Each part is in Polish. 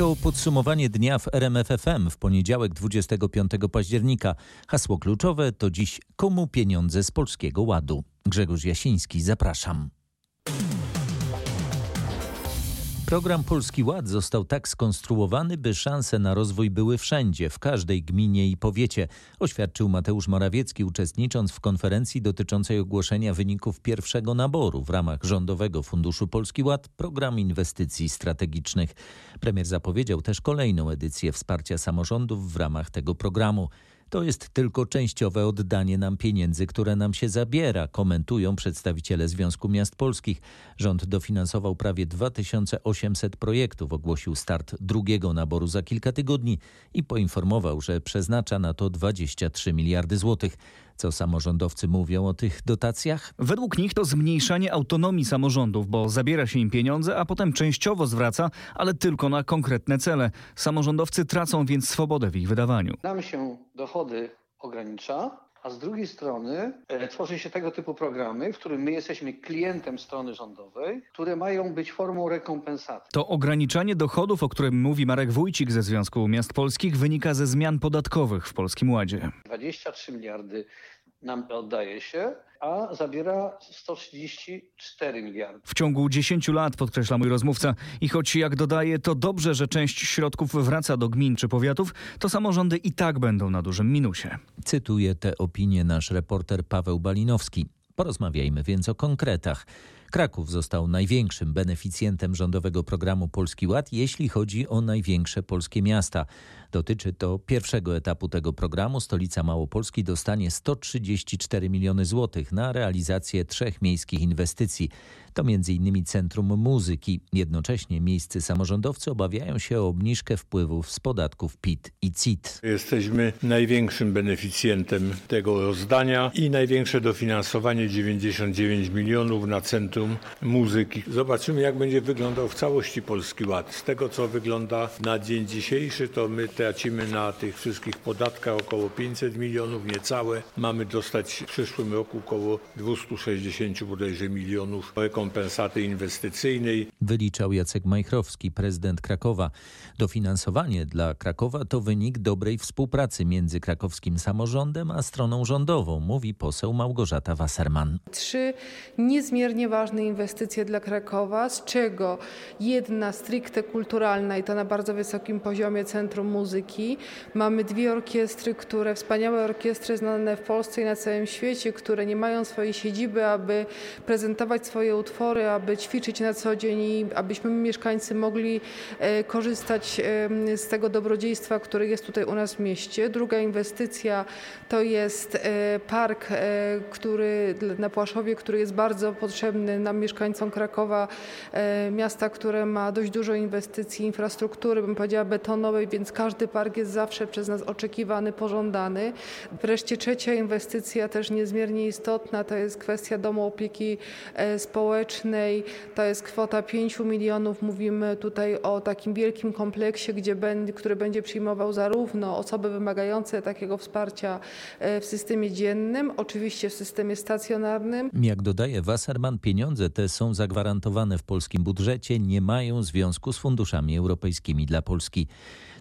To podsumowanie dnia w RMFFM w poniedziałek 25 października. Hasło kluczowe to dziś komu pieniądze z Polskiego Ładu. Grzegorz Jasiński, zapraszam. Program Polski Ład został tak skonstruowany, by szanse na rozwój były wszędzie, w każdej gminie i powiecie, oświadczył Mateusz Morawiecki, uczestnicząc w konferencji dotyczącej ogłoszenia wyników pierwszego naboru w ramach Rządowego Funduszu Polski Ład Program Inwestycji Strategicznych. Premier zapowiedział też kolejną edycję wsparcia samorządów w ramach tego programu. To jest tylko częściowe oddanie nam pieniędzy, które nam się zabiera, komentują przedstawiciele Związku Miast Polskich. Rząd dofinansował prawie 2800 projektów, ogłosił start drugiego naboru za kilka tygodni i poinformował, że przeznacza na to 23 miliardy złotych. Co samorządowcy mówią o tych dotacjach? Według nich to zmniejszanie autonomii samorządów, bo zabiera się im pieniądze, a potem częściowo zwraca, ale tylko na konkretne cele. Samorządowcy tracą więc swobodę w ich wydawaniu. Nam się dochody ogranicza, a z drugiej strony e, tworzy się tego typu programy, w którym my jesteśmy klientem strony rządowej, które mają być formą rekompensaty. To ograniczanie dochodów, o którym mówi Marek Wójcik ze Związku Miast Polskich, wynika ze zmian podatkowych w Polskim Ładzie. 23 miliardy nam oddaje się, a zabiera 134 miliardy. W ciągu 10 lat, podkreśla mój rozmówca, i choć jak dodaje, to dobrze, że część środków wraca do gmin czy powiatów, to samorządy i tak będą na dużym minusie. Cytuje te opinie nasz reporter Paweł Balinowski. Porozmawiajmy więc o konkretach. Kraków został największym beneficjentem rządowego programu Polski Ład, jeśli chodzi o największe polskie miasta. Dotyczy to pierwszego etapu tego programu. Stolica Małopolski dostanie 134 miliony złotych na realizację trzech miejskich inwestycji. To m.in. Centrum Muzyki. Jednocześnie miejscy samorządowcy obawiają się o obniżkę wpływów z podatków PIT i CIT. Jesteśmy największym beneficjentem tego rozdania i największe dofinansowanie 99 milionów na Centrum Muzyki. Zobaczymy jak będzie wyglądał w całości Polski Ład. Z tego co wygląda na dzień dzisiejszy to my tracimy na tych wszystkich podatkach około 500 milionów, niecałe. Mamy dostać w przyszłym roku około 260 bodajże milionów rekompensaty inwestycyjnej. Wyliczał Jacek Majchrowski, prezydent Krakowa. Dofinansowanie dla Krakowa to wynik dobrej współpracy między krakowskim samorządem a stroną rządową, mówi poseł Małgorzata Wasserman. Trzy niezmiernie ważne inwestycje dla Krakowa, z czego jedna stricte kulturalna i to na bardzo wysokim poziomie Centrum Muzyki. Mamy dwie orkiestry, które wspaniałe orkiestry znane w Polsce i na całym świecie, które nie mają swojej siedziby, aby prezentować swoje utwory, aby ćwiczyć na co dzień i abyśmy mieszkańcy mogli e, korzystać z tego dobrodziejstwa, które jest tutaj u nas w mieście. Druga inwestycja to jest e, park, e, który na Płaszowie, który jest bardzo potrzebny nam mieszkańcom Krakowa, miasta, które ma dość dużo inwestycji, infrastruktury, bym powiedziała betonowej, więc każdy park jest zawsze przez nas oczekiwany, pożądany. Wreszcie trzecia inwestycja, też niezmiernie istotna, to jest kwestia domu opieki społecznej. To jest kwota 5 milionów. Mówimy tutaj o takim wielkim kompleksie, gdzie będzie, który będzie przyjmował zarówno osoby wymagające takiego wsparcia w systemie dziennym, oczywiście w systemie stacjonarnym. Jak dodaje Wasserman, pieniądze te są zagwarantowane w polskim budżecie, nie mają związku z funduszami europejskimi dla Polski.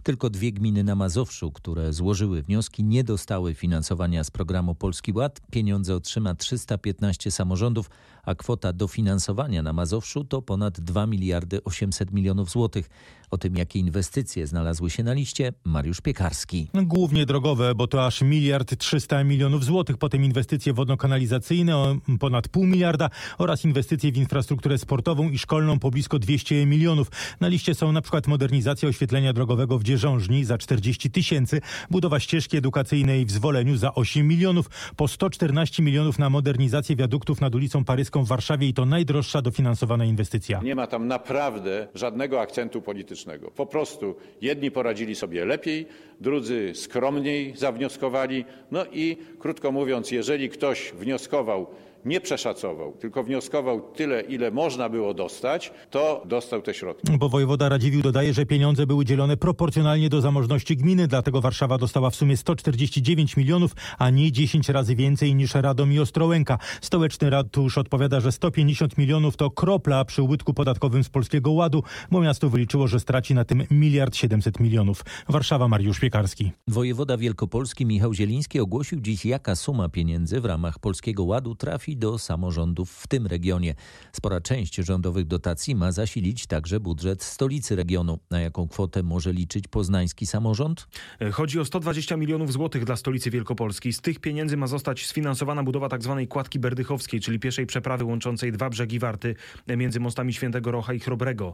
Tylko dwie gminy na Mazowszu, które złożyły wnioski, nie dostały finansowania z programu Polski Ład. Pieniądze otrzyma 315 samorządów, a kwota dofinansowania na Mazowszu to ponad 2 miliardy 800 milionów złotych. O tym, jakie inwestycje znalazły się na liście, Mariusz Piekarski. Głównie drogowe, bo to aż miliard 300 milionów złotych. Potem inwestycje wodno-kanalizacyjne o ponad pół miliarda oraz inwestycje w infrastrukturę sportową i szkolną po blisko 200 milionów. Na liście są na przykład modernizacja oświetlenia drogowego w Dzierżążni za 40 tysięcy, budowa ścieżki edukacyjnej w Zwoleniu za 8 milionów, po 114 milionów na modernizację wiaduktów nad ulicą Paryską w Warszawie i to najdroższa dofinansowana inwestycja. Nie ma tam naprawdę żadnego akcentu politycznego. Po prostu jedni poradzili sobie lepiej, drudzy skromniej zawnioskowali. No i krótko mówiąc, jeżeli ktoś wnioskował nie przeszacował, tylko wnioskował tyle, ile można było dostać, to dostał te środki. Bo wojewoda Radziwiłł dodaje, że pieniądze były dzielone proporcjonalnie do zamożności gminy, dlatego Warszawa dostała w sumie 149 milionów, a nie 10 razy więcej niż Radom i Ostrołęka. Stołeczny ratusz odpowiada, że 150 milionów to kropla przy ubytku podatkowym z Polskiego Ładu, bo miasto wyliczyło, że straci na tym miliard 700 milionów. Warszawa, Mariusz Piekarski. Wojewoda Wielkopolski Michał Zieliński ogłosił dziś, jaka suma pieniędzy w ramach Polskiego Ładu trafi do samorządów w tym regionie. Spora część rządowych dotacji ma zasilić także budżet stolicy regionu. Na jaką kwotę może liczyć poznański samorząd? Chodzi o 120 milionów złotych dla stolicy Wielkopolski. Z tych pieniędzy ma zostać sfinansowana budowa tzw. Tak kładki berdychowskiej, czyli pieszej przeprawy łączącej dwa brzegi Warty między mostami Świętego Rocha i Chrobrego.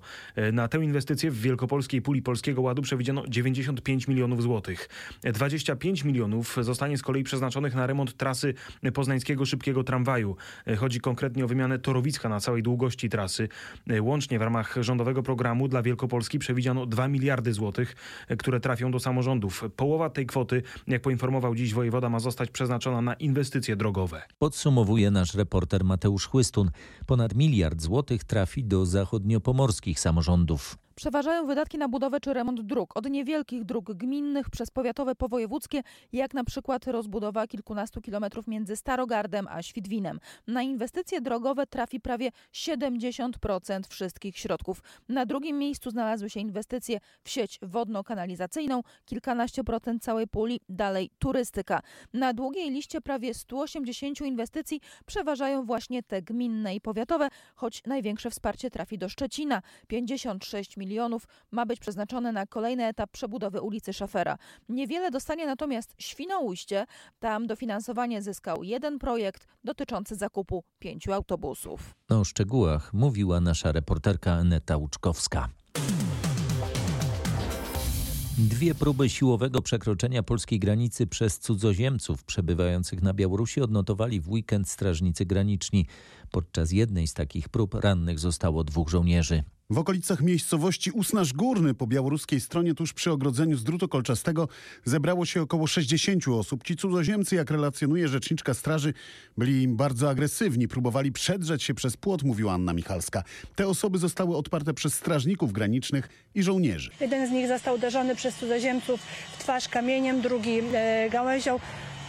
Na tę inwestycję w wielkopolskiej puli Polskiego Ładu przewidziano 95 milionów złotych. 25 milionów zostanie z kolei przeznaczonych na remont trasy poznańskiego szybkiego tramwaju. Chodzi konkretnie o wymianę torowiska na całej długości trasy. Łącznie w ramach rządowego programu dla Wielkopolski przewidziano 2 miliardy złotych, które trafią do samorządów. Połowa tej kwoty, jak poinformował dziś wojewoda, ma zostać przeznaczona na inwestycje drogowe. Podsumowuje nasz reporter Mateusz Chłystun. Ponad miliard złotych trafi do zachodniopomorskich samorządów. Przeważają wydatki na budowę czy remont dróg, od niewielkich dróg gminnych przez powiatowe po wojewódzkie, jak na przykład rozbudowa kilkunastu kilometrów między Starogardem a Świdwinem. Na inwestycje drogowe trafi prawie 70% wszystkich środków. Na drugim miejscu znalazły się inwestycje w sieć wodno-kanalizacyjną, kilkanaście procent całej puli, dalej turystyka. Na długiej liście prawie 180 inwestycji przeważają właśnie te gminne i powiatowe, choć największe wsparcie trafi do Szczecina 56 milionów milionów ma być przeznaczone na kolejny etap przebudowy ulicy Szafera. Niewiele dostanie natomiast Świnoujście. Tam dofinansowanie zyskał jeden projekt dotyczący zakupu pięciu autobusów. O szczegółach mówiła nasza reporterka Aneta Łuczkowska. Dwie próby siłowego przekroczenia polskiej granicy przez cudzoziemców przebywających na Białorusi odnotowali w weekend strażnicy graniczni. Podczas jednej z takich prób rannych zostało dwóch żołnierzy. W okolicach miejscowości Usnaż Górny po białoruskiej stronie tuż przy ogrodzeniu z drutu kolczastego zebrało się około 60 osób. Ci cudzoziemcy, jak relacjonuje rzeczniczka straży, byli bardzo agresywni, próbowali przedrzeć się przez płot, mówiła Anna Michalska. Te osoby zostały odparte przez strażników granicznych i żołnierzy. Jeden z nich został uderzony przez cudzoziemców w twarz kamieniem, drugi e, gałęzią.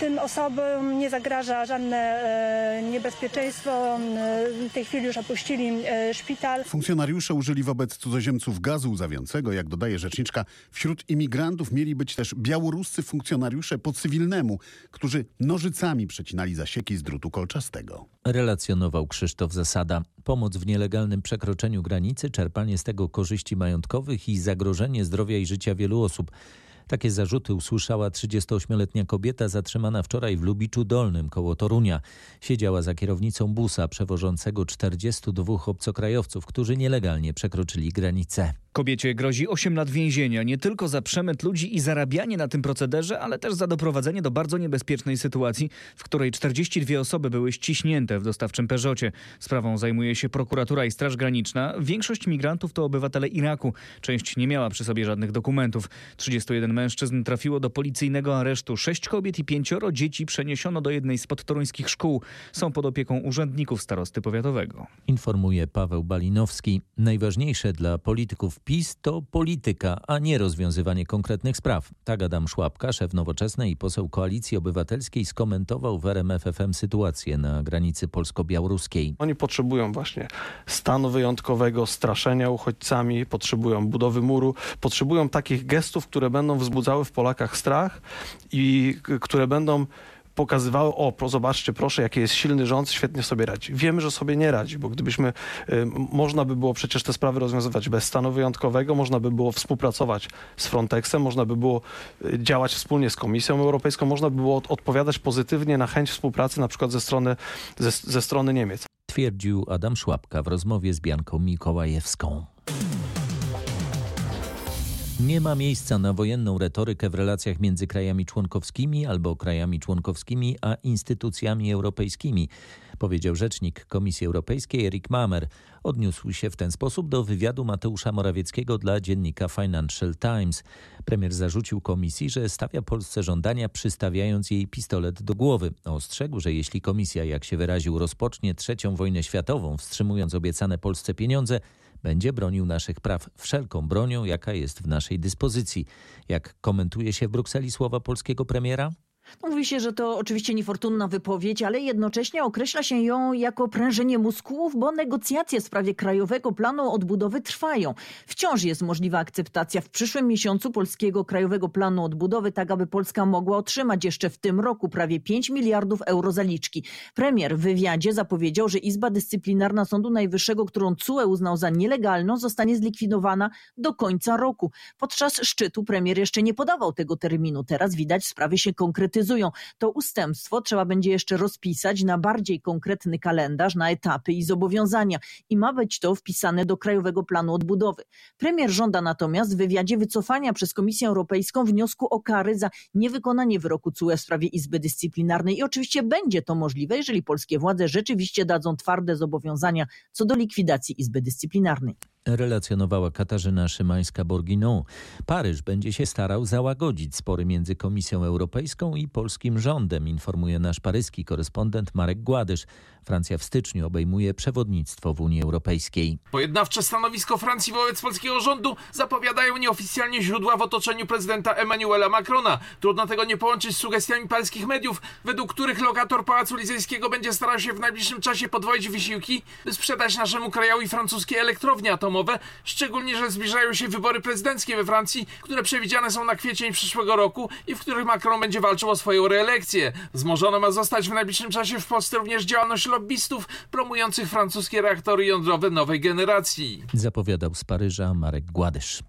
Tym osobom nie zagraża żadne e, niebezpieczeństwo. E, w tej chwili już opuścili e, szpital. Funkcjonariusze użyli wobec cudzoziemców gazu łzawiącego. Jak dodaje rzeczniczka, wśród imigrantów mieli być też białoruscy funkcjonariusze po cywilnemu, którzy nożycami przecinali zasieki z drutu kolczastego. Relacjonował Krzysztof Zasada. Pomoc w nielegalnym przekroczeniu granicy, czerpanie z tego korzyści majątkowych i zagrożenie zdrowia i życia wielu osób. Takie zarzuty usłyszała 38-letnia kobieta zatrzymana wczoraj w Lubiczu Dolnym koło Torunia. Siedziała za kierownicą busa przewożącego 42 obcokrajowców, którzy nielegalnie przekroczyli granicę. Kobiecie grozi 8 lat więzienia nie tylko za przemyt ludzi i zarabianie na tym procederze, ale też za doprowadzenie do bardzo niebezpiecznej sytuacji, w której 42 osoby były ściśnięte w dostawczym Peugeocie. Sprawą zajmuje się prokuratura i Straż Graniczna. Większość migrantów to obywatele Iraku. Część nie miała przy sobie żadnych dokumentów. 31 mężczyzn trafiło do policyjnego aresztu. Sześć kobiet i pięcioro dzieci przeniesiono do jednej z podtoruńskich szkół. Są pod opieką urzędników starosty powiatowego. Informuje Paweł Balinowski. Najważniejsze dla polityków PiS to polityka, a nie rozwiązywanie konkretnych spraw. Tak Adam Szłapka, szef Nowoczesnej i poseł Koalicji Obywatelskiej skomentował w RMF FM sytuację na granicy polsko-białoruskiej. Oni potrzebują właśnie stanu wyjątkowego, straszenia uchodźcami, potrzebują budowy muru, potrzebują takich gestów, które będą wzbudzały w Polakach strach i które będą pokazywały, o, zobaczcie, proszę, jaki jest silny rząd, świetnie sobie radzi. Wiemy, że sobie nie radzi, bo gdybyśmy, y, można by było przecież te sprawy rozwiązywać bez stanu wyjątkowego, można by było współpracować z Frontexem, można by było y, działać wspólnie z Komisją Europejską, można by było odpowiadać pozytywnie na chęć współpracy na przykład ze strony, ze, ze strony Niemiec. Twierdził Adam Szłapka w rozmowie z Bianką Mikołajewską. Nie ma miejsca na wojenną retorykę w relacjach między krajami członkowskimi albo krajami członkowskimi a instytucjami europejskimi, powiedział rzecznik Komisji Europejskiej Erik Mamer. Odniósł się w ten sposób do wywiadu Mateusza Morawieckiego dla dziennika Financial Times. Premier zarzucił komisji, że stawia Polsce żądania, przystawiając jej pistolet do głowy. Ostrzegł, że jeśli komisja, jak się wyraził, rozpocznie trzecią wojnę światową, wstrzymując obiecane Polsce pieniądze, będzie bronił naszych praw wszelką bronią, jaka jest w naszej dyspozycji. Jak komentuje się w Brukseli słowa polskiego premiera? No, mówi się, że to oczywiście niefortunna wypowiedź, ale jednocześnie określa się ją jako prężenie mózgów, bo negocjacje w sprawie Krajowego Planu Odbudowy trwają. Wciąż jest możliwa akceptacja w przyszłym miesiącu Polskiego Krajowego Planu Odbudowy, tak aby Polska mogła otrzymać jeszcze w tym roku prawie 5 miliardów euro zaliczki. Premier w wywiadzie zapowiedział, że Izba Dyscyplinarna Sądu Najwyższego, którą CUE uznał za nielegalną, zostanie zlikwidowana do końca roku. Podczas szczytu premier jeszcze nie podawał tego terminu. Teraz widać sprawy się konkretyzują konkretyzują. To ustępstwo trzeba będzie jeszcze rozpisać na bardziej konkretny kalendarz, na etapy i zobowiązania i ma być to wpisane do Krajowego Planu Odbudowy. Premier żąda natomiast w wywiadzie wycofania przez Komisję Europejską wniosku o kary za niewykonanie wyroku CUE w sprawie Izby Dyscyplinarnej i oczywiście będzie to możliwe, jeżeli polskie władze rzeczywiście dadzą twarde zobowiązania co do likwidacji Izby Dyscyplinarnej relacjonowała Katarzyna Szymańska-Borginą. Paryż będzie się starał załagodzić spory między Komisją Europejską i polskim rządem, informuje nasz paryski korespondent Marek Gładysz. Francja w styczniu obejmuje przewodnictwo w Unii Europejskiej. Pojednawcze stanowisko Francji wobec polskiego rządu zapowiadają nieoficjalnie źródła w otoczeniu prezydenta Emmanuela Macrona. Trudno tego nie połączyć z sugestiami paryskich mediów, według których lokator Pałacu Lizejskiego będzie starał się w najbliższym czasie podwoić wysiłki, by sprzedać naszemu krajowi francuskie elektrownie atomowe, szczególnie, że zbliżają się wybory prezydenckie we Francji, które przewidziane są na kwiecień przyszłego roku i w których Macron będzie walczył o swoją reelekcję. Wzmożona ma zostać w najbliższym czasie w Polsce również działalność lobbystów promujących francuskie reaktory jądrowe nowej generacji. Zapowiadał z Paryża Marek Gładysz.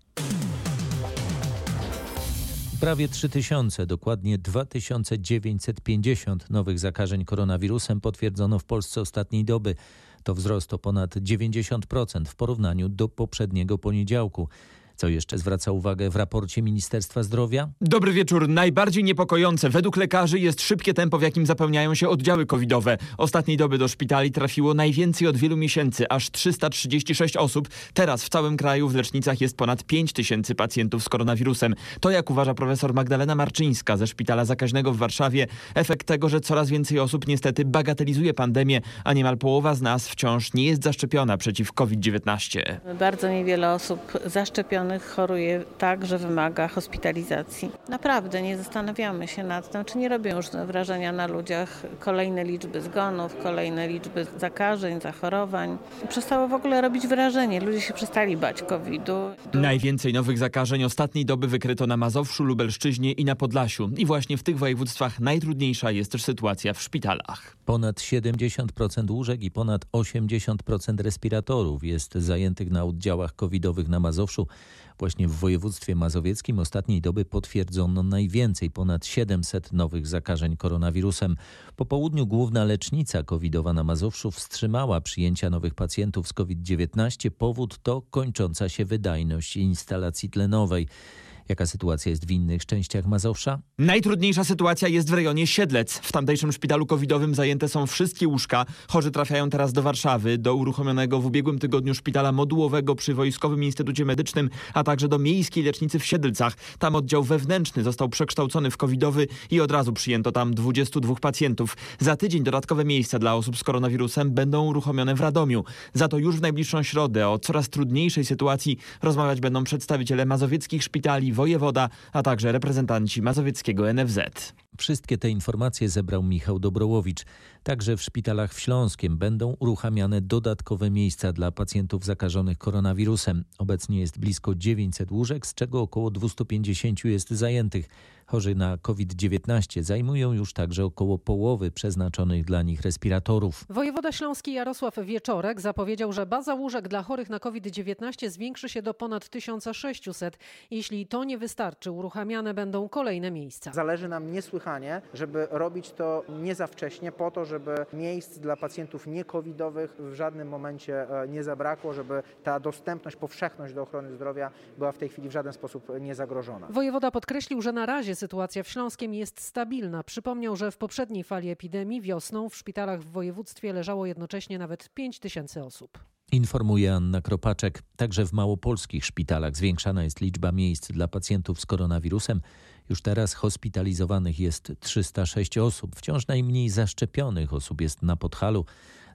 Prawie 3000, dokładnie 2950 nowych zakażeń koronawirusem potwierdzono w Polsce ostatniej doby. To wzrost o ponad 90% w porównaniu do poprzedniego poniedziałku. Co jeszcze zwraca uwagę w raporcie Ministerstwa Zdrowia? Dobry wieczór. Najbardziej niepokojące według lekarzy jest szybkie tempo, w jakim zapełniają się oddziały covidowe. Ostatniej doby do szpitali trafiło najwięcej od wielu miesięcy, aż 336 osób. Teraz w całym kraju w lecznicach jest ponad 5 tysięcy pacjentów z koronawirusem. To, jak uważa profesor Magdalena Marczyńska ze Szpitala Zakaźnego w Warszawie, efekt tego, że coraz więcej osób niestety bagatelizuje pandemię, a niemal połowa z nas wciąż nie jest zaszczepiona przeciw COVID-19. Bardzo niewiele osób zaszczepionych choruje tak, że wymaga hospitalizacji. Naprawdę nie zastanawiamy się nad tym, czy nie robią już wrażenia na ludziach kolejne liczby zgonów, kolejne liczby zakażeń, zachorowań. Przestało w ogóle robić wrażenie. Ludzie się przestali bać COVID-u. Najwięcej nowych zakażeń ostatniej doby wykryto na Mazowszu, Lubelszczyźnie i na Podlasiu. I właśnie w tych województwach najtrudniejsza jest też sytuacja w szpitalach. Ponad 70% łóżek i ponad 80% respiratorów jest zajętych na oddziałach covidowych na Mazowszu. Właśnie w województwie mazowieckim ostatniej doby potwierdzono najwięcej, ponad 700 nowych zakażeń koronawirusem. Po południu główna lecznica covidowa na Mazowszu wstrzymała przyjęcia nowych pacjentów z COVID-19. Powód to kończąca się wydajność instalacji tlenowej. Jaka sytuacja jest w innych częściach Mazowsza? Najtrudniejsza sytuacja jest w rejonie Siedlec. W tamtejszym szpitalu covidowym zajęte są wszystkie łóżka. Chorzy trafiają teraz do Warszawy, do uruchomionego w ubiegłym tygodniu szpitala modułowego przy Wojskowym Instytucie Medycznym, a także do miejskiej lecznicy w Siedlcach. Tam oddział wewnętrzny został przekształcony w covidowy i od razu przyjęto tam 22 pacjentów. Za tydzień dodatkowe miejsca dla osób z koronawirusem będą uruchomione w Radomiu. Za to już w najbliższą środę o coraz trudniejszej sytuacji rozmawiać będą przedstawiciele mazowieckich szpitali, wojewoda, a także reprezentanci mazowieckiego NFZ. Wszystkie te informacje zebrał Michał Dobrołowicz. Także w szpitalach w Śląskiem będą uruchamiane dodatkowe miejsca dla pacjentów zakażonych koronawirusem. Obecnie jest blisko 900 łóżek, z czego około 250 jest zajętych. Chorzy na COVID-19 zajmują już także około połowy przeznaczonych dla nich respiratorów. Wojewoda Śląski Jarosław Wieczorek zapowiedział, że baza łóżek dla chorych na COVID-19 zwiększy się do ponad 1600. Jeśli to nie wystarczy, uruchamiane będą kolejne miejsca. Zależy nam niesłychanie, żeby robić to nie za wcześnie, po to, żeby miejsc dla pacjentów nie-covidowych w żadnym momencie e, nie zabrakło, żeby ta dostępność, powszechność do ochrony zdrowia była w tej chwili w żaden sposób nie zagrożona. Wojewoda podkreślił, że na razie sytuacja w Śląskiem jest stabilna. Przypomniał, że w poprzedniej fali epidemii wiosną w szpitalach w województwie leżało jednocześnie nawet 5 tysięcy osób. Informuje Anna Kropaczek. Także w małopolskich szpitalach zwiększana jest liczba miejsc dla pacjentów z koronawirusem. Już teraz hospitalizowanych jest 306 osób. Wciąż najmniej zaszczepionych osób jest na Podhalu.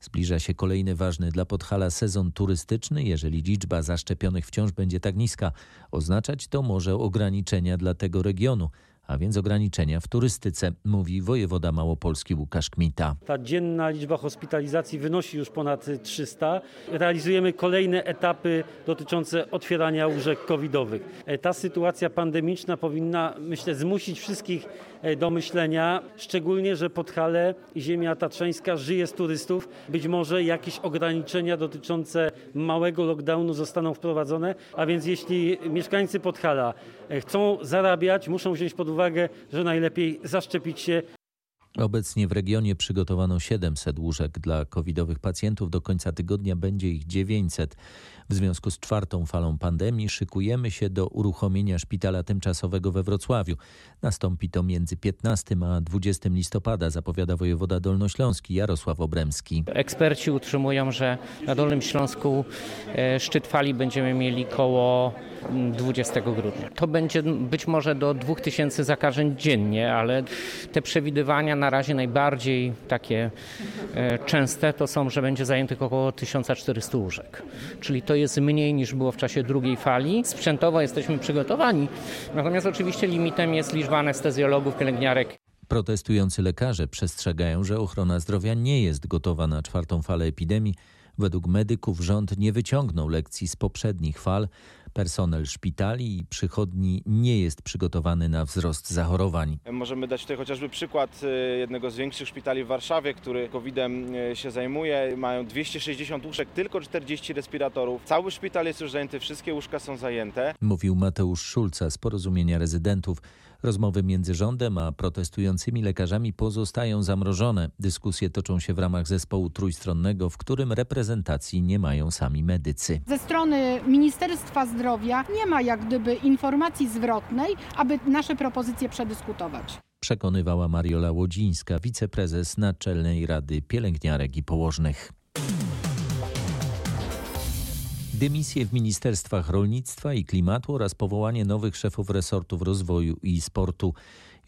Zbliża się kolejny ważny dla Podhala sezon turystyczny. Jeżeli liczba zaszczepionych wciąż będzie tak niska, oznaczać to może ograniczenia dla tego regionu a więc ograniczenia w turystyce, mówi wojewoda małopolski Łukasz Kmita. Ta dzienna liczba hospitalizacji wynosi już ponad 300. Realizujemy kolejne etapy dotyczące otwierania łóżek covidowych. Ta sytuacja pandemiczna powinna, myślę, zmusić wszystkich do myślenia, szczególnie, że Podhale i ziemia tatrzańska żyje z turystów. Być może jakieś ograniczenia dotyczące małego lockdownu zostaną wprowadzone, a więc jeśli mieszkańcy Podhala chcą zarabiać, muszą wziąć pod uwagę, że najlepiej zaszczepić się Obecnie w regionie przygotowano 700 łóżek dla covidowych pacjentów. Do końca tygodnia będzie ich 900. W związku z czwartą falą pandemii szykujemy się do uruchomienia szpitala tymczasowego we Wrocławiu. Nastąpi to między 15 a 20 listopada, zapowiada wojewoda dolnośląski Jarosław Obremski. Eksperci utrzymują, że na Dolnym Śląsku e, szczyt fali będziemy mieli koło 20 grudnia. To będzie być może do 2000 zakażeń dziennie, ale te przewidywania na razie najbardziej takie e, częste to są, że będzie zajętych około 1400 łóżek. Czyli to jest mniej niż było w czasie drugiej fali. Sprzętowo jesteśmy przygotowani, natomiast oczywiście limitem jest liczba anestezjologów, pielęgniarek. Protestujący lekarze przestrzegają, że ochrona zdrowia nie jest gotowa na czwartą falę epidemii. Według medyków rząd nie wyciągnął lekcji z poprzednich fal. Personel szpitali i przychodni nie jest przygotowany na wzrost zachorowań. Możemy dać tutaj chociażby przykład y, jednego z większych szpitali w Warszawie, który COVID-em y, się zajmuje. Mają 260 łóżek, tylko 40 respiratorów. Cały szpital jest już zajęty, wszystkie łóżka są zajęte. Mówił Mateusz Szulca z porozumienia rezydentów. Rozmowy między rządem a protestującymi lekarzami pozostają zamrożone. Dyskusje toczą się w ramach zespołu trójstronnego, w którym reprezentacji nie mają sami medycy. Ze strony Ministerstwa Zdrowia nie ma jak gdyby informacji zwrotnej, aby nasze propozycje przedyskutować. Przekonywała Mariola Łodzińska, wiceprezes Naczelnej Rady Pielęgniarek i Położnych. Dymisje w ministerstwach rolnictwa i klimatu oraz powołanie nowych szefów resortów rozwoju i sportu.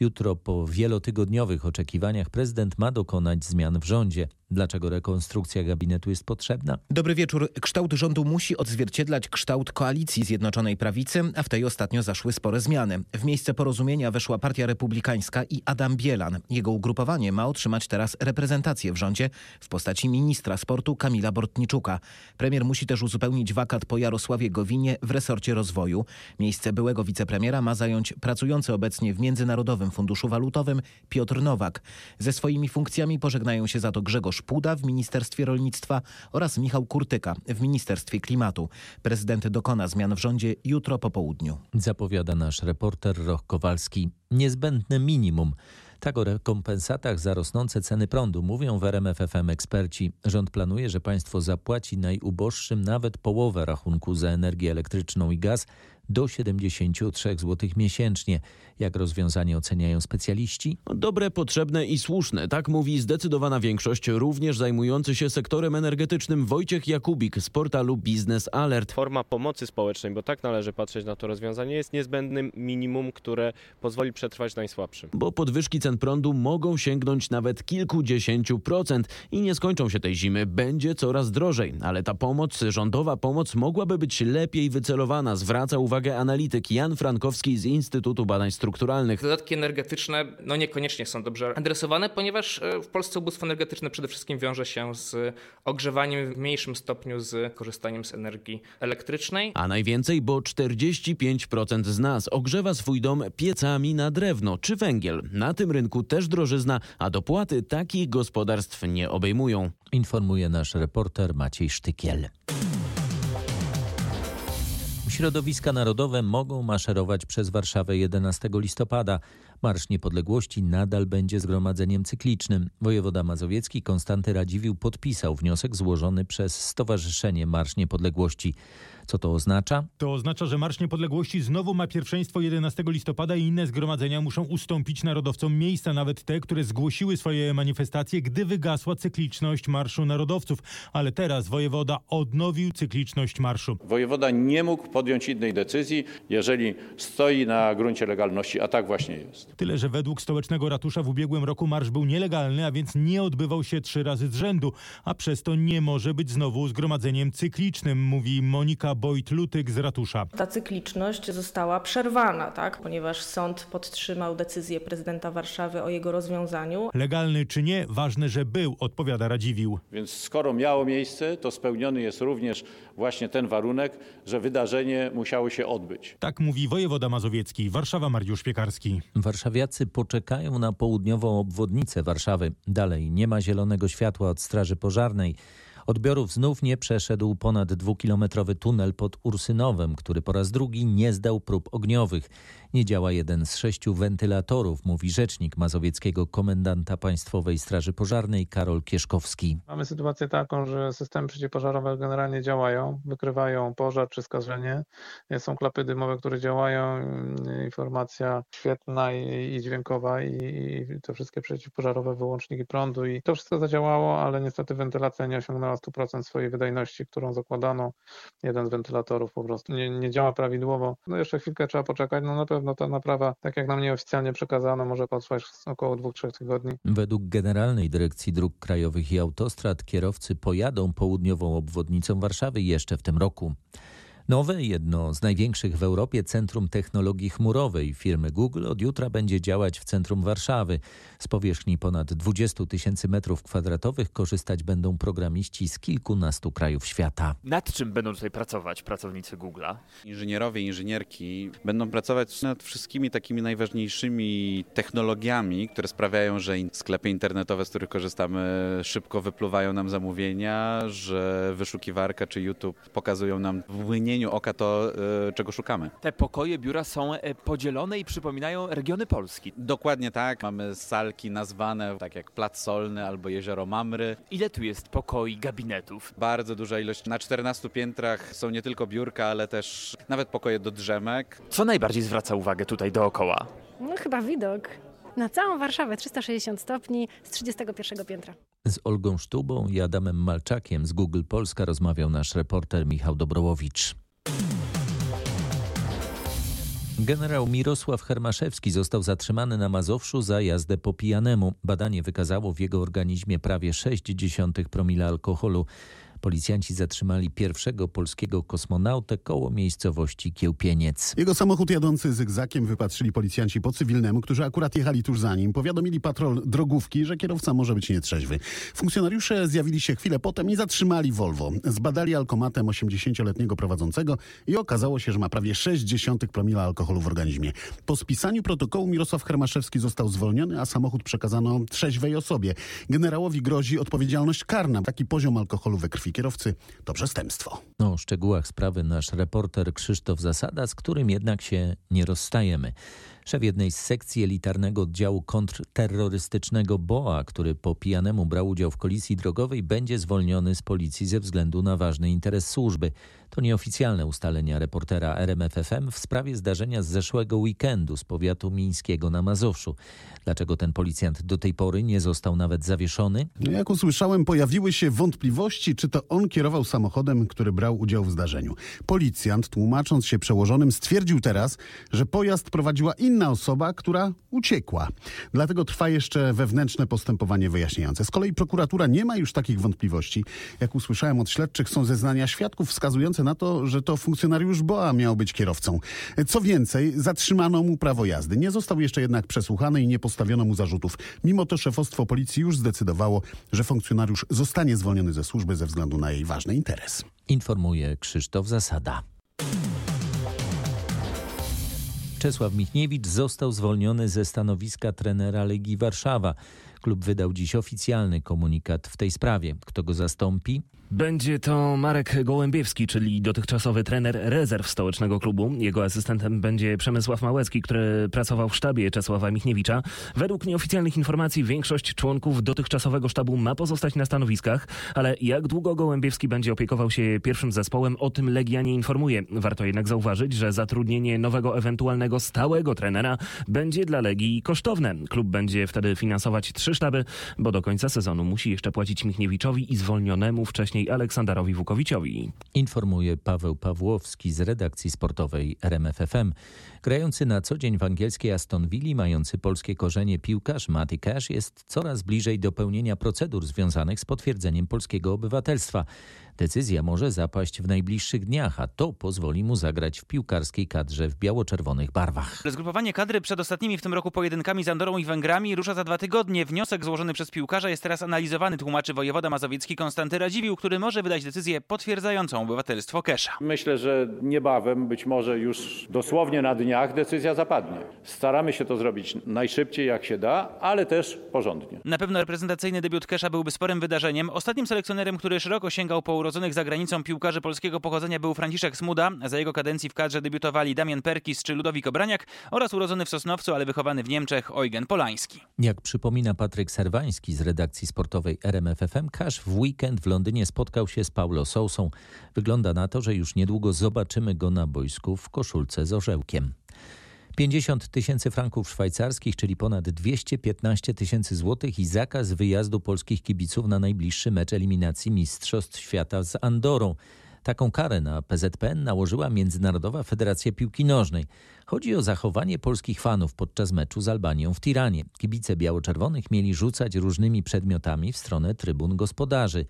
Jutro po wielotygodniowych oczekiwaniach prezydent ma dokonać zmian w rządzie. Dlaczego rekonstrukcja gabinetu jest potrzebna? Dobry wieczór. Kształt rządu musi odzwierciedlać kształt koalicji Zjednoczonej Prawicy, a w tej ostatnio zaszły spore zmiany. W miejsce porozumienia weszła Partia Republikańska i Adam Bielan. Jego ugrupowanie ma otrzymać teraz reprezentację w rządzie w postaci ministra sportu Kamila Bortniczuka. Premier musi też uzupełnić wakat po Jarosławie Gowinie w resorcie rozwoju. Miejsce byłego wicepremiera ma zająć pracujący obecnie w Międzynarodowym Funduszu Walutowym Piotr Nowak. Ze swoimi funkcjami pożegnają się za to Grzegorz Puda w Ministerstwie Rolnictwa oraz Michał Kurtyka w Ministerstwie Klimatu. Prezydent dokona zmian w rządzie jutro po południu. Zapowiada nasz reporter Roch Kowalski. Niezbędne minimum. Tak o rekompensatach za rosnące ceny prądu mówią w RMFFM eksperci. Rząd planuje, że państwo zapłaci najuboższym nawet połowę rachunku za energię elektryczną i gaz do 73 zł miesięcznie. Jak rozwiązanie oceniają specjaliści? Dobre, potrzebne i słuszne. Tak mówi zdecydowana większość, również zajmujący się sektorem energetycznym Wojciech Jakubik z portalu Biznes Alert. Forma pomocy społecznej, bo tak należy patrzeć na to rozwiązanie, jest niezbędnym minimum, które pozwoli przetrwać najsłabszym. Bo podwyżki cen prądu mogą sięgnąć nawet kilkudziesięciu procent i nie skończą się tej zimy. Będzie coraz drożej, ale ta pomoc, rządowa pomoc mogłaby być lepiej wycelowana, zwraca uwagę uwagę analityk Jan Frankowski z Instytutu Badań Strukturalnych. Dodatki energetyczne no niekoniecznie są dobrze adresowane, ponieważ e, w Polsce ubóstwo energetyczne przede wszystkim wiąże się z ogrzewaniem w mniejszym stopniu z korzystaniem z energii elektrycznej. A najwięcej, bo 45% z nas ogrzewa swój dom piecami na drewno czy węgiel. Na tym rynku też drożyzna, a dopłaty takich gospodarstw nie obejmują. Informuje nasz reporter Maciej Sztykiel. Środowiska narodowe mogą maszerować przez Warszawę 11 listopada. Marsz Niepodległości nadal będzie zgromadzeniem cyklicznym. Wojewoda mazowiecki Konstanty Radziwił podpisał wniosek złożony przez Stowarzyszenie Marsz Niepodległości. Co to oznacza? To oznacza, że Marsz Niepodległości znowu ma pierwszeństwo 11 listopada i inne zgromadzenia muszą ustąpić narodowcom miejsca, nawet te, które zgłosiły swoje manifestacje, gdy wygasła cykliczność Marszu Narodowców. Ale teraz wojewoda odnowił cykliczność marszu. Wojewoda nie mógł podjąć innej decyzji, jeżeli stoi na gruncie legalności, a tak właśnie jest. Tyle, że według stołecznego ratusza w ubiegłym roku marsz był nielegalny, a więc nie odbywał się trzy razy z rzędu, a przez to nie może być znowu zgromadzeniem cyklicznym, mówi Monika Bojt-Lutyk z ratusza. Ta cykliczność została przerwana, tak? ponieważ sąd podtrzymał decyzję prezydenta Warszawy o jego rozwiązaniu. Legalny czy nie, ważne, że był, odpowiada Radziwił. Więc skoro miało miejsce, to spełniony jest również właśnie ten warunek, że wydarzenie musiało się odbyć. Tak mówi wojewoda mazowiecki. Warszawa Mariusz Piekarski. Warszawiacy poczekają na południową obwodnicę Warszawy. Dalej nie ma zielonego światła od Straży Pożarnej. Odbiorów znów nie przeszedł ponad dwukilometrowy tunel pod Ursynowem, który po raz drugi nie zdał prób ogniowych. Nie działa jeden z sześciu wentylatorów, mówi rzecznik mazowieckiego komendanta Państwowej Straży Pożarnej Karol Kieszkowski. Mamy sytuację taką, że systemy przeciwpożarowe generalnie działają, wykrywają pożar czy skażenie. Są klapy dymowe, które działają, informacja świetna i, dźwiękowa i, i te wszystkie przeciwpożarowe wyłączniki prądu i to wszystko zadziałało, ale niestety wentylacja nie osiągnęła 100% swojej wydajności, którą zakładano. Jeden z wentylatorów po prostu nie, nie działa prawidłowo. No jeszcze chwilkę trzeba poczekać, no na pewno ta naprawa, tak jak nam nieoficjalnie przekazano, może potrwać około 2-3 tygodni. Według Generalnej Dyrekcji Dróg Krajowych i Autostrad kierowcy pojadą południową obwodnicą Warszawy jeszcze w tym roku. Nowe, jedno z największych w Europie Centrum Technologii Chmurowej firmy Google od jutra będzie działać w centrum Warszawy. Z powierzchni ponad 20 tysięcy metrów kwadratowych korzystać będą programiści z kilkunastu krajów świata. Nad czym będą tutaj pracować pracownicy Google'a? Inżynierowie, inżynierki będą pracować nad wszystkimi takimi najważniejszymi technologiami, które sprawiają, że sklepy internetowe, z których korzystamy, szybko wypluwają nam zamówienia, że wyszukiwarka czy YouTube pokazują nam w mgnieniu oka to, e, czego szukamy. Te pokoje, biura są e, podzielone i przypominają regiony Polski. Dokładnie tak. Mamy salki nazwane tak jak Plac Solny albo Jezioro Mamry. Ile tu jest pokoi, gabinetów? Bardzo duża ilość. Na 14 piętrach są nie tylko biurka, ale też nawet pokoje do drzemek. Co najbardziej zwraca uwagę tutaj dookoła? No chyba widok na całą Warszawę 360 stopni z 31 piętra. Z Olgą Sztubą i Adamem Malczakiem z Google Polska rozmawiał nasz reporter Michał Dobrołowicz. Generał Mirosław Hermaszewski został zatrzymany na Mazowszu za jazdę po pijanemu. Badanie wykazało w jego organizmie prawie 0,6 promila alkoholu. Policjanci zatrzymali pierwszego polskiego kosmonauta koło miejscowości Kiełpieniec. Jego samochód jadący zygzakiem wypatrzyli policjanci po cywilnemu, którzy akurat jechali tuż za nim. Powiadomili patrol drogówki, że kierowca może być nietrzeźwy. Funkcjonariusze zjawili się chwilę potem i zatrzymali Volvo. Zbadali alkomatem 80-letniego prowadzącego i okazało się, że ma prawie 0,6 promila alkoholu w organizmie. Po spisaniu protokołu Mirosław Hermaszewski został zwolniony, a samochód przekazano trzeźwej osobie. Generałowi grozi odpowiedzialność karna. Taki poziom alkoholu we krwi kierowcy to przestępstwo. O szczegółach sprawy nasz reporter Krzysztof Zasada, z którym jednak się nie rozstajemy. Szef jednej z sekcji elitarnego oddziału kontrterrorystycznego BOA, który po pijanemu brał udział w kolizji drogowej, będzie zwolniony z policji ze względu na ważny interes służby. To nieoficjalne ustalenia reportera RMFFM w sprawie zdarzenia z zeszłego weekendu z powiatu mińskiego na Mazowszu. Dlaczego ten policjant do tej pory nie został nawet zawieszony? No, jak usłyszałem, pojawiły się wątpliwości, czy to on kierował samochodem, który brał udział w zdarzeniu. Policjant, tłumacząc się przełożonym, stwierdził teraz, że pojazd prowadziła inna inna osoba, która uciekła. Dlatego trwa jeszcze wewnętrzne postępowanie wyjaśniające. Z kolei prokuratura nie ma już takich wątpliwości. Jak usłyszałem od śledczych, są zeznania świadków wskazujące na to, że to funkcjonariusz BOA miał być kierowcą. Co więcej, zatrzymano mu prawo jazdy. Nie został jeszcze jednak przesłuchany i nie postawiono mu zarzutów. Mimo to szefostwo policji już zdecydowało, że funkcjonariusz zostanie zwolniony ze służby ze względu na jej ważny interes. Informuje Krzysztof Zasada. Czesław Michniewicz został zwolniony ze stanowiska trenera Legii Warszawa. Klub wydał dziś oficjalny komunikat w tej sprawie. Kto go zastąpi? Będzie to Marek Gołębiewski, czyli dotychczasowy trener rezerw stołecznego klubu. Jego asystentem będzie Przemysław Małecki, który pracował w sztabie Czesława Michniewicza. Według nieoficjalnych informacji większość członków dotychczasowego sztabu ma pozostać na stanowiskach, ale jak długo Gołębiewski będzie opiekował się pierwszym zespołem, o tym Legia nie informuje. Warto jednak zauważyć, że zatrudnienie nowego ewentualnego stałego trenera będzie dla Legii kosztowne. Klub będzie wtedy finansować trzy sztaby, bo do końca sezonu musi jeszcze płacić Michniewiczowi i zwolnionemu wcześniej Aleksandrowi Wukowiciowi. Informuje Paweł Pawłowski z redakcji sportowej RMFFM. Grający na co dzień w angielskiej Aston Villa, mający polskie korzenie piłkarz Matty Cash jest coraz bliżej do pełnienia procedur związanych z potwierdzeniem polskiego obywatelstwa. Decyzja może zapaść w najbliższych dniach, a to pozwoli mu zagrać w piłkarskiej kadrze w biało-czerwonych barwach. Zgrupowanie kadry przed ostatnimi w tym roku pojedynkami z Andorą i Węgrami rusza za dwa tygodnie. Wniosek złożony przez piłkarza jest teraz analizowany, tłumaczy wojewoda mazowiecki Konstanty Radziwił, który może wydać decyzję potwierdzającą obywatelstwo Kesza. Myślę, że niebawem, być może już dosłownie na dniach decyzja zapadnie. Staramy się to zrobić najszybciej jak się da, ale też porządnie. Na pewno reprezentacyjny debiut Kesza byłby sporym wydarzeniem. Ostatnim selekcjonerem, który szeroko sięgał po urodzonych za granicą piłkarzy polskiego pochodzenia był Franciszek Smuda. Za jego kadencji w kadrze debiutowali Damian Perkis czy Ludowik Obraniak oraz urodzony w Sosnowcu, ale wychowany w Niemczech Eugen Polański. Jak przypomina Patryk Serwański z redakcji sportowej RMFFM, Kasz w weekend w Londynie spotkał się z Paulo Sousą. Wygląda na to, że już niedługo zobaczymy go na boisku w koszulce z orzełkiem. 50 tysięcy franków szwajcarskich, czyli ponad 215 tysięcy złotych i zakaz wyjazdu polskich kibiców na najbliższy mecz eliminacji Mistrzostw Świata z Andorą. Taką karę na PZPN nałożyła Międzynarodowa Federacja Piłki Nożnej. Chodzi o zachowanie polskich fanów podczas meczu z Albanią w Tiranie. Kibice biało-czerwonych mieli rzucać różnymi przedmiotami w stronę trybun gospodarzy.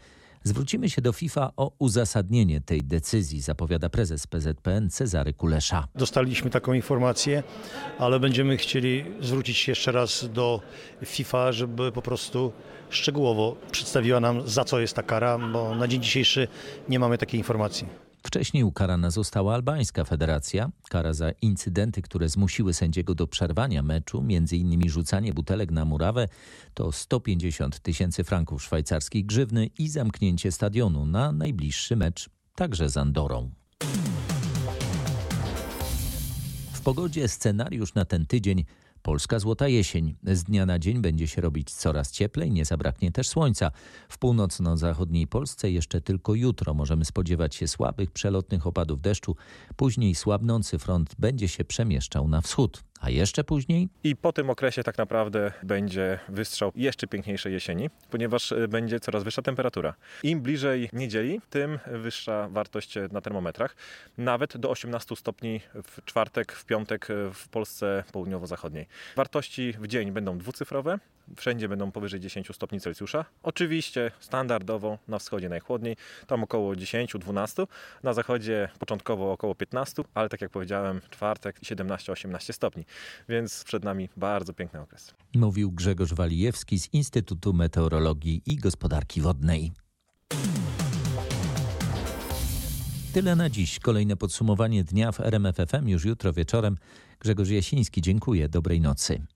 Zwrócimy się do FIFA o uzasadnienie tej decyzji, zapowiada prezes PZPN Cezary Kulesza. Dostaliśmy taką informację, ale będziemy chcieli zwrócić się jeszcze raz do FIFA, żeby po prostu szczegółowo przedstawiła nam, za co jest ta kara, bo na dzień dzisiejszy nie mamy takiej informacji. Wcześniej ukarana została albańska federacja. Kara za incydenty, które zmusiły sędziego do przerwania meczu, m.in. rzucanie butelek na murawę, to 150 tysięcy franków szwajcarskich grzywny i zamknięcie stadionu na najbliższy mecz, także z Andorą. W pogodzie scenariusz na ten tydzień Polska złota jesień. Z dnia na dzień będzie się robić coraz cieplej, nie zabraknie też słońca. W północno-zachodniej Polsce jeszcze tylko jutro możemy spodziewać się słabych, przelotnych opadów deszczu. Później słabnący front będzie się przemieszczał na wschód. A jeszcze później? I po tym okresie tak naprawdę będzie wystrzał jeszcze piękniejszej jesieni, ponieważ e, będzie coraz wyższa temperatura. Im bliżej niedzieli, tym wyższa wartość na termometrach. Nawet do 18 stopni w czwartek, w piątek w Polsce południowo-zachodniej. Wartości w dzień będą dwucyfrowe, wszędzie będą powyżej 10 stopni Celsjusza. Oczywiście standardowo na wschodzie najchłodniej, tam około 10-12, na zachodzie początkowo około 15, ale tak jak powiedziałem, czwartek 17-18 stopni, więc przed nami bardzo piękny okres. Mówił Grzegorz Walijewski z Instytutu Meteorologii i Gospodarki Wodnej. Tyle na dziś. Kolejne podsumowanie dnia w RMFFM już jutro wieczorem. Grzegorz Jasiński, dziękuję. Dobrej nocy.